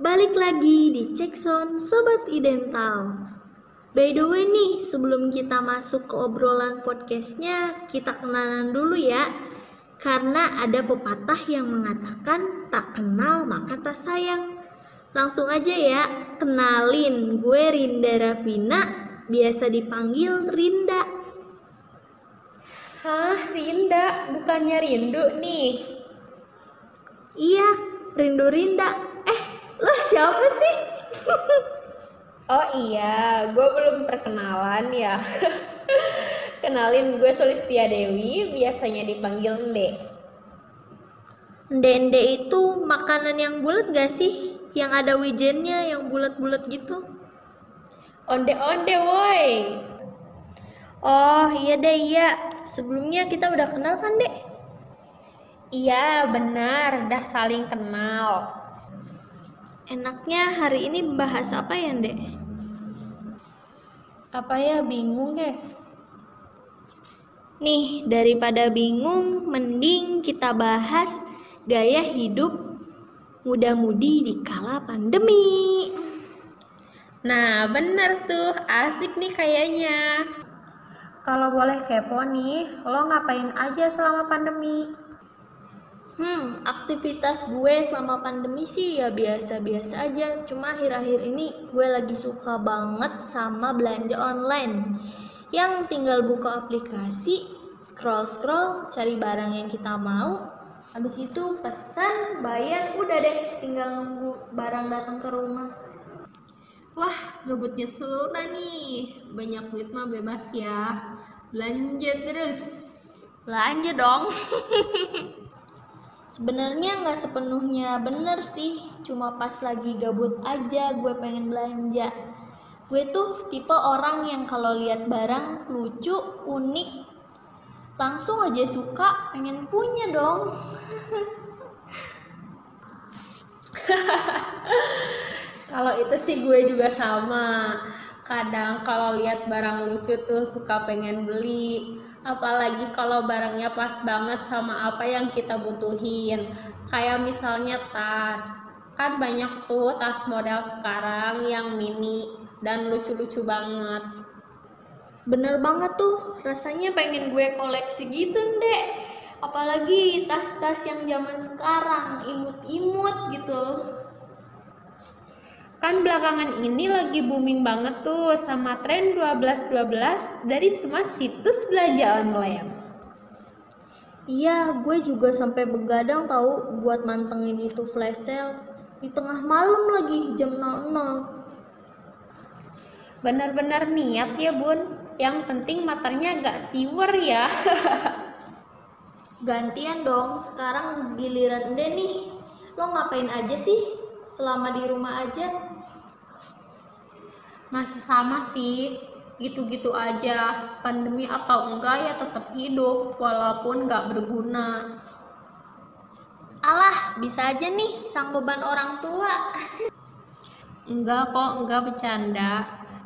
Balik lagi di Cekson Sobat Idental. By the way nih, sebelum kita masuk ke obrolan podcastnya, kita kenalan dulu ya. Karena ada pepatah yang mengatakan tak kenal maka tak sayang. Langsung aja ya, kenalin gue Rinda Ravina, biasa dipanggil Rinda. Hah, Rinda, bukannya Rindu nih. Iya, Rindu Rinda. Lo siapa sih? Oh iya, gue belum perkenalan ya. Kenalin gue Sulistia Dewi, biasanya dipanggil Nde. Ndende itu makanan yang bulat gak sih? Yang ada wijennya yang bulat-bulat gitu. Onde-onde woi. Oh iya deh iya. Sebelumnya kita udah kenal kan dek? Iya, benar, dah saling kenal. Enaknya hari ini bahas apa ya dek? Apa ya bingung deh. Nih, daripada bingung, mending kita bahas gaya hidup muda-mudi di kala pandemi. Nah, bener tuh, asik nih kayaknya. Kalau boleh kepo nih, lo ngapain aja selama pandemi? Hmm, aktivitas gue selama pandemi sih ya biasa-biasa aja. Cuma akhir-akhir ini gue lagi suka banget sama belanja online. Yang tinggal buka aplikasi, scroll-scroll, cari barang yang kita mau. Habis itu pesan, bayar, udah deh tinggal nunggu barang datang ke rumah. Wah, gabutnya Sultan nih. Banyak duit mah bebas ya. Belanja terus. Belanja dong. Sebenarnya nggak sepenuhnya bener sih, cuma pas lagi gabut aja gue pengen belanja. Gue tuh tipe orang yang kalau lihat barang lucu, unik, langsung aja suka, pengen punya dong. kalau itu sih gue juga sama. Kadang kalau lihat barang lucu tuh suka pengen beli apalagi kalau barangnya pas banget sama apa yang kita butuhin. Kayak misalnya tas. Kan banyak tuh tas model sekarang yang mini dan lucu-lucu banget. Bener banget tuh. Rasanya pengen gue koleksi gitu deh apalagi tas-tas yang zaman sekarang imut-imut gitu Kan belakangan ini lagi booming banget tuh sama tren 12-12 dari semua situs belanja online. Iya, gue juga sampai begadang tahu buat mantengin itu flash sale di tengah malam lagi jam 00. Benar-benar niat ya bun, yang penting matanya gak siwer ya. Gantian dong, sekarang giliran deh nih. Lo ngapain aja sih selama di rumah aja? Masih sama sih. Gitu-gitu aja. Pandemi atau enggak ya tetap hidup walaupun nggak berguna. Alah bisa aja nih sang beban orang tua. Enggak kok enggak bercanda.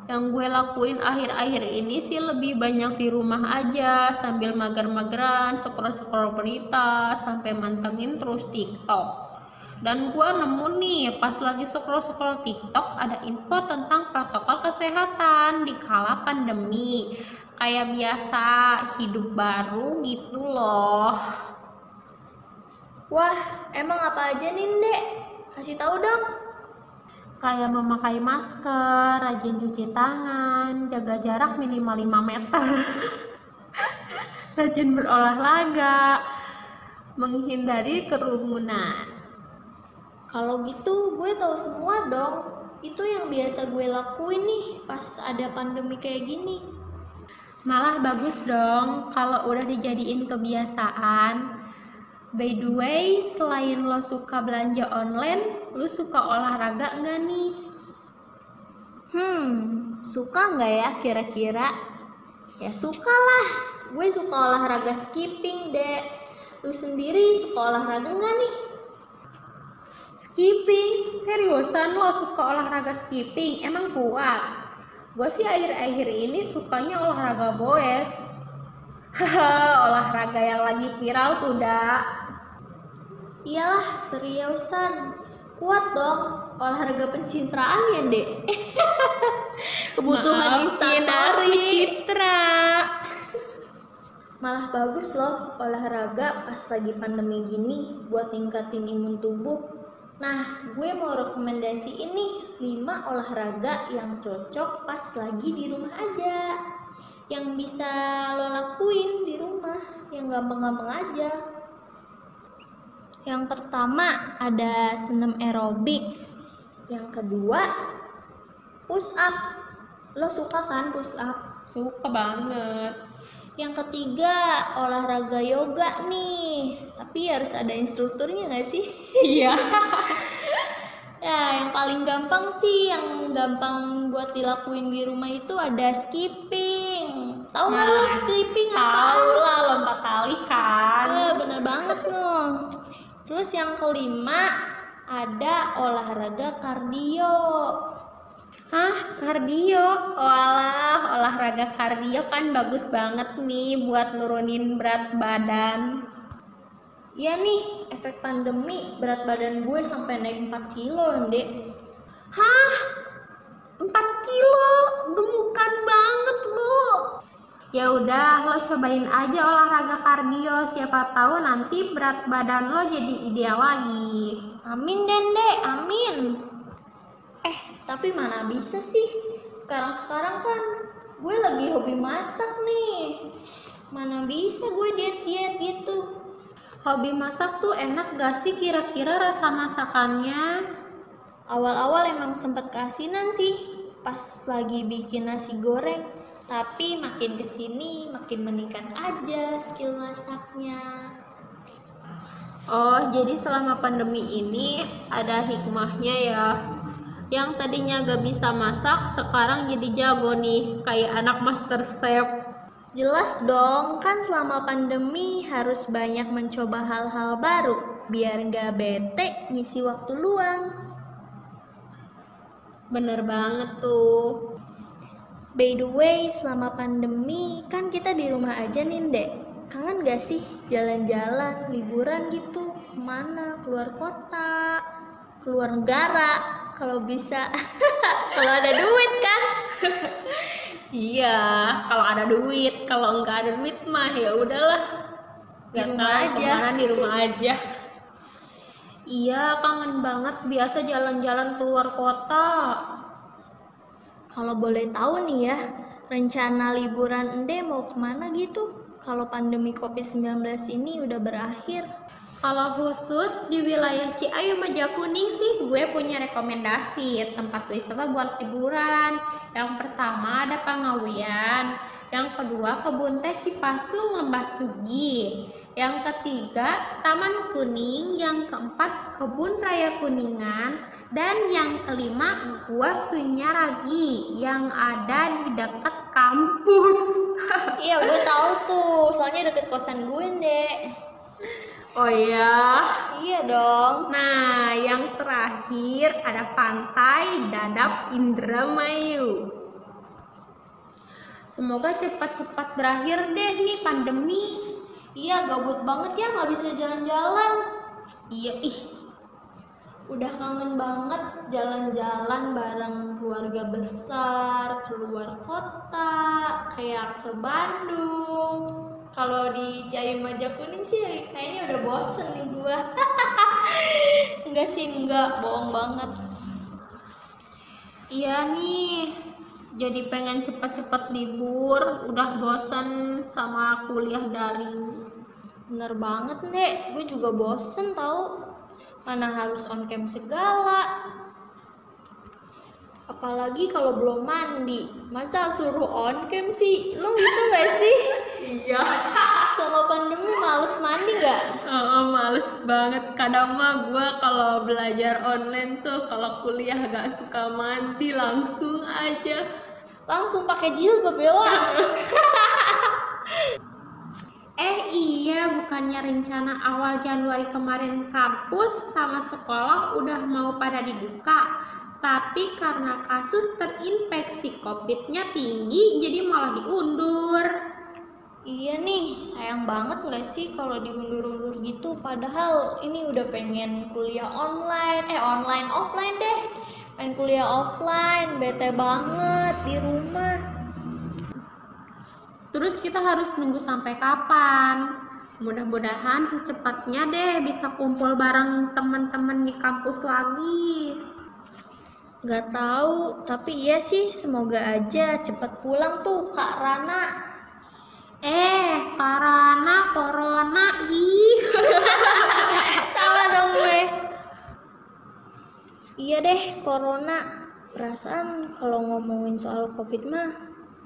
Yang gue lakuin akhir-akhir ini sih lebih banyak di rumah aja sambil mager-mageran scroll-scroll berita sampai mantengin terus TikTok dan gue nemu nih pas lagi scroll scroll TikTok ada info tentang protokol kesehatan di kala pandemi. Kayak biasa hidup baru gitu loh. Wah emang apa aja nih dek kasih tahu dong. Kayak memakai masker, rajin cuci tangan, jaga jarak minimal 5 meter, rajin berolahraga, menghindari kerumunan. Kalau gitu gue tahu semua dong. Itu yang biasa gue lakuin nih pas ada pandemi kayak gini. Malah bagus dong kalau udah dijadiin kebiasaan. By the way, selain lo suka belanja online, lo suka olahraga enggak nih? Hmm, suka nggak ya kira-kira? Ya suka lah. Gue suka olahraga skipping deh. Lu sendiri suka olahraga nggak nih? Skipping? Seriusan lo suka olahraga skipping? Emang kuat? Gue sih akhir-akhir ini sukanya olahraga boes. Haha, olahraga yang lagi viral tuh, Iyalah, seriusan. Kuat dong. olahraga pencitraan ya dek kebutuhan aku, Citra. malah bagus loh olahraga pas lagi pandemi gini buat ningkatin imun tubuh nah gue mau rekomendasi ini 5 olahraga yang cocok pas lagi di rumah aja. Yang bisa lo lakuin di rumah yang gampang-gampang aja. Yang pertama ada senam aerobik. Yang kedua push up. Lo suka kan push up? Suka banget. Yang ketiga olahraga yoga nih tapi harus ada instrukturnya nggak sih Iya. ya yang paling gampang sih yang gampang buat dilakuin di rumah itu ada skipping tahu nggak lo Nah, skipping apa Tahu lah lompat tali kan. Eh, bener banget loh. Terus yang kelima ada olahraga kardio. Hah, kardio? Walah, olahraga kardio kan bagus banget nih buat nurunin berat badan. Iya nih, efek pandemi berat badan gue sampai naik 4 kilo, Dek. Hah? 4 kilo? Gemukan banget lu. Ya udah, lo cobain aja olahraga kardio. Siapa tahu nanti berat badan lo jadi ideal lagi. Amin den, Dek. Amin. Eh, tapi mana bisa sih? Sekarang-sekarang kan gue lagi hobi masak nih. Mana bisa gue diet-diet gitu. Hobi masak tuh enak gak sih kira-kira rasa masakannya? Awal-awal emang sempet keasinan sih pas lagi bikin nasi goreng. Tapi makin ke sini makin meningkat aja skill masaknya. Oh, jadi selama pandemi ini ada hikmahnya ya. Yang tadinya gak bisa masak, sekarang jadi jago nih, kayak anak master chef. Jelas dong, kan selama pandemi harus banyak mencoba hal-hal baru biar gak bete ngisi waktu luang. Bener banget tuh. By the way, selama pandemi kan kita di rumah aja nih, Dek. Kangen gak sih jalan-jalan, liburan gitu? Ke mana? Keluar kota, keluar negara, kalau bisa. kalau ada duit kan? Iya, kalau ada duit, kalau nggak ada duit mah ya udahlah. Di rumah tahu aja. ke mana, di rumah aja. Iya, kangen banget biasa jalan-jalan keluar kota. Kalau boleh tahu nih ya, rencana liburan Ende mau ke mana gitu? Kalau pandemi COVID-19 ini udah berakhir. Kalau khusus di wilayah Ciayu Majakuning sih gue punya rekomendasi tempat wisata buat liburan. Yang pertama ada Pangawian, yang kedua Kebun Teh Cipasung Lembah Sugi, yang ketiga Taman Kuning, yang keempat Kebun Raya Kuningan, dan yang kelima Gua Sunyaragi yang ada di dekat kampus. Iya, gue tahu tuh. Soalnya deket kosan gue, Dek. Oh ya. Iya dong. Nah, yang terakhir ada Pantai Dadap Indramayu. Semoga cepat-cepat berakhir deh nih pandemi. Iya, gabut banget ya nggak bisa jalan-jalan. Iya, ih. Udah kangen banget jalan-jalan bareng keluarga besar, keluar kota, kayak ke Bandung. Kalau di Ciayu Majakuning sih kayaknya udah bosen nih gua. enggak sih, enggak, bohong banget. Iya nih. Jadi pengen cepat-cepat libur, udah bosan sama kuliah daring. Bener banget, Dek. Gue juga bosen tahu. Mana harus on cam segala. Apalagi kalau belum mandi. Masa suruh on cam sih? Lo gitu gak sih? Iya. Sama pandemi males mandi gak? Oh, males banget. Kadang mah gue kalau belajar online tuh kalau kuliah gak suka mandi langsung aja. Langsung pakai jilbab ya. Eh iya, bukannya rencana awal Januari kemarin kampus sama sekolah udah mau pada dibuka. Tapi karena kasus terinfeksi COVID-nya tinggi, jadi malah diundur. Iya nih, sayang banget nggak sih kalau diundur-undur gitu. Padahal ini udah pengen kuliah online, eh online offline deh. Pengen kuliah offline, bete banget di rumah. Terus kita harus nunggu sampai kapan? Mudah-mudahan secepatnya deh bisa kumpul bareng teman-teman di kampus lagi. Nggak tahu, tapi iya sih semoga aja cepet pulang tuh Kak Rana. Eh, karena corona ih. Salah dong gue. Iya deh, corona. Perasaan kalau ngomongin soal covid mah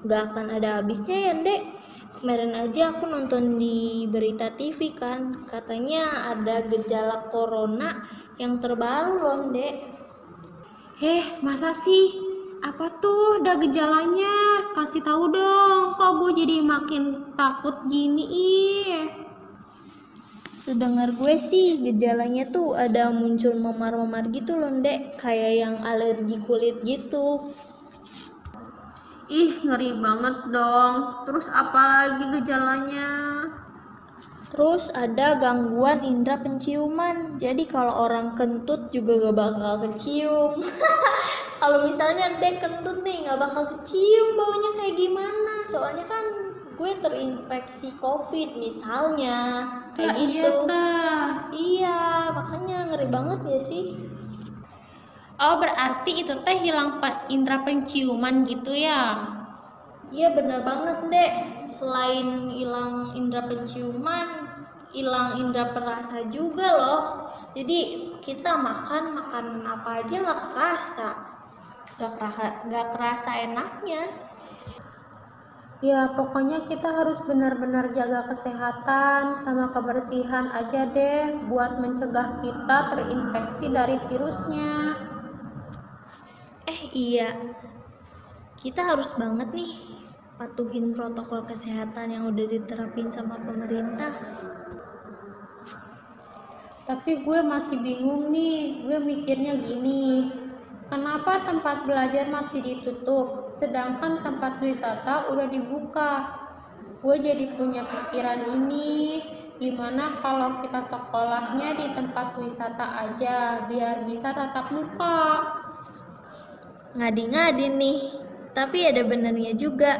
gak akan ada habisnya ya, Dek. Kemarin aja aku nonton di berita TV kan, katanya ada gejala corona yang terbaru loh, Dek. Eh, masa sih? Apa tuh ada gejalanya? Kasih tahu dong. Kok gue jadi makin takut gini ih. Sedengar gue sih gejalanya tuh ada muncul memar-memar gitu loh, Dek, kayak yang alergi kulit gitu. Ih, ngeri banget dong. Terus apa lagi gejalanya? Terus ada gangguan indera penciuman. Jadi kalau orang kentut juga gak bakal kecium. kalau misalnya dek kentut nih nggak bakal kecium baunya kayak gimana. Soalnya kan gue terinfeksi covid misalnya. Kayak nah, gitu. iya, iya makanya ngeri banget ya sih. Oh berarti itu teh hilang indera penciuman gitu ya iya bener banget dek. Selain hilang indera penciuman hilang indera perasa juga loh. Jadi kita makan makan apa aja nggak kerasa. Gak kerasa gak kerasa enaknya. Ya pokoknya kita harus benar-benar jaga kesehatan sama kebersihan aja deh buat mencegah kita terinfeksi dari virusnya. Eh iya. Kita harus banget nih patuhin protokol kesehatan yang udah diterapin sama pemerintah tapi gue masih bingung nih gue mikirnya gini Kenapa tempat belajar masih ditutup, sedangkan tempat wisata udah dibuka? Gue jadi punya pikiran ini, gimana kalau kita sekolahnya di tempat wisata aja, biar bisa tatap muka? Ngadi-ngadi nih, tapi ada benernya juga.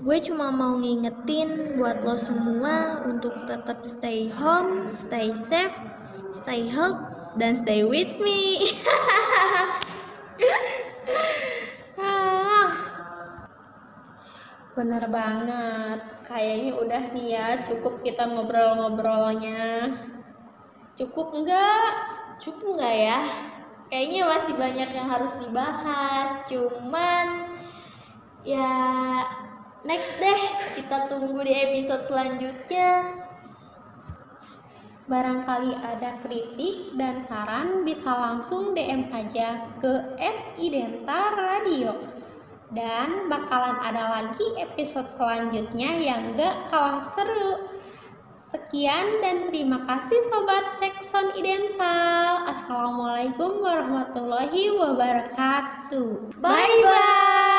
Gue cuma mau ngingetin buat lo semua untuk tetap stay home, stay safe, stay healthy, dan stay with me. Bener banget. Kayaknya udah nih ya, cukup kita ngobrol-ngobrolnya. Cukup enggak? Cukup enggak ya? Kayaknya masih banyak yang harus dibahas. Cuman ya next deh kita tunggu di episode selanjutnya. Barangkali ada kritik dan saran bisa langsung DM aja ke @identa radio. Dan bakalan ada lagi episode selanjutnya yang gak kalah seru. Sekian dan terima kasih Sobat Cekson Idental. Assalamualaikum warahmatullahi wabarakatuh. Bye-bye.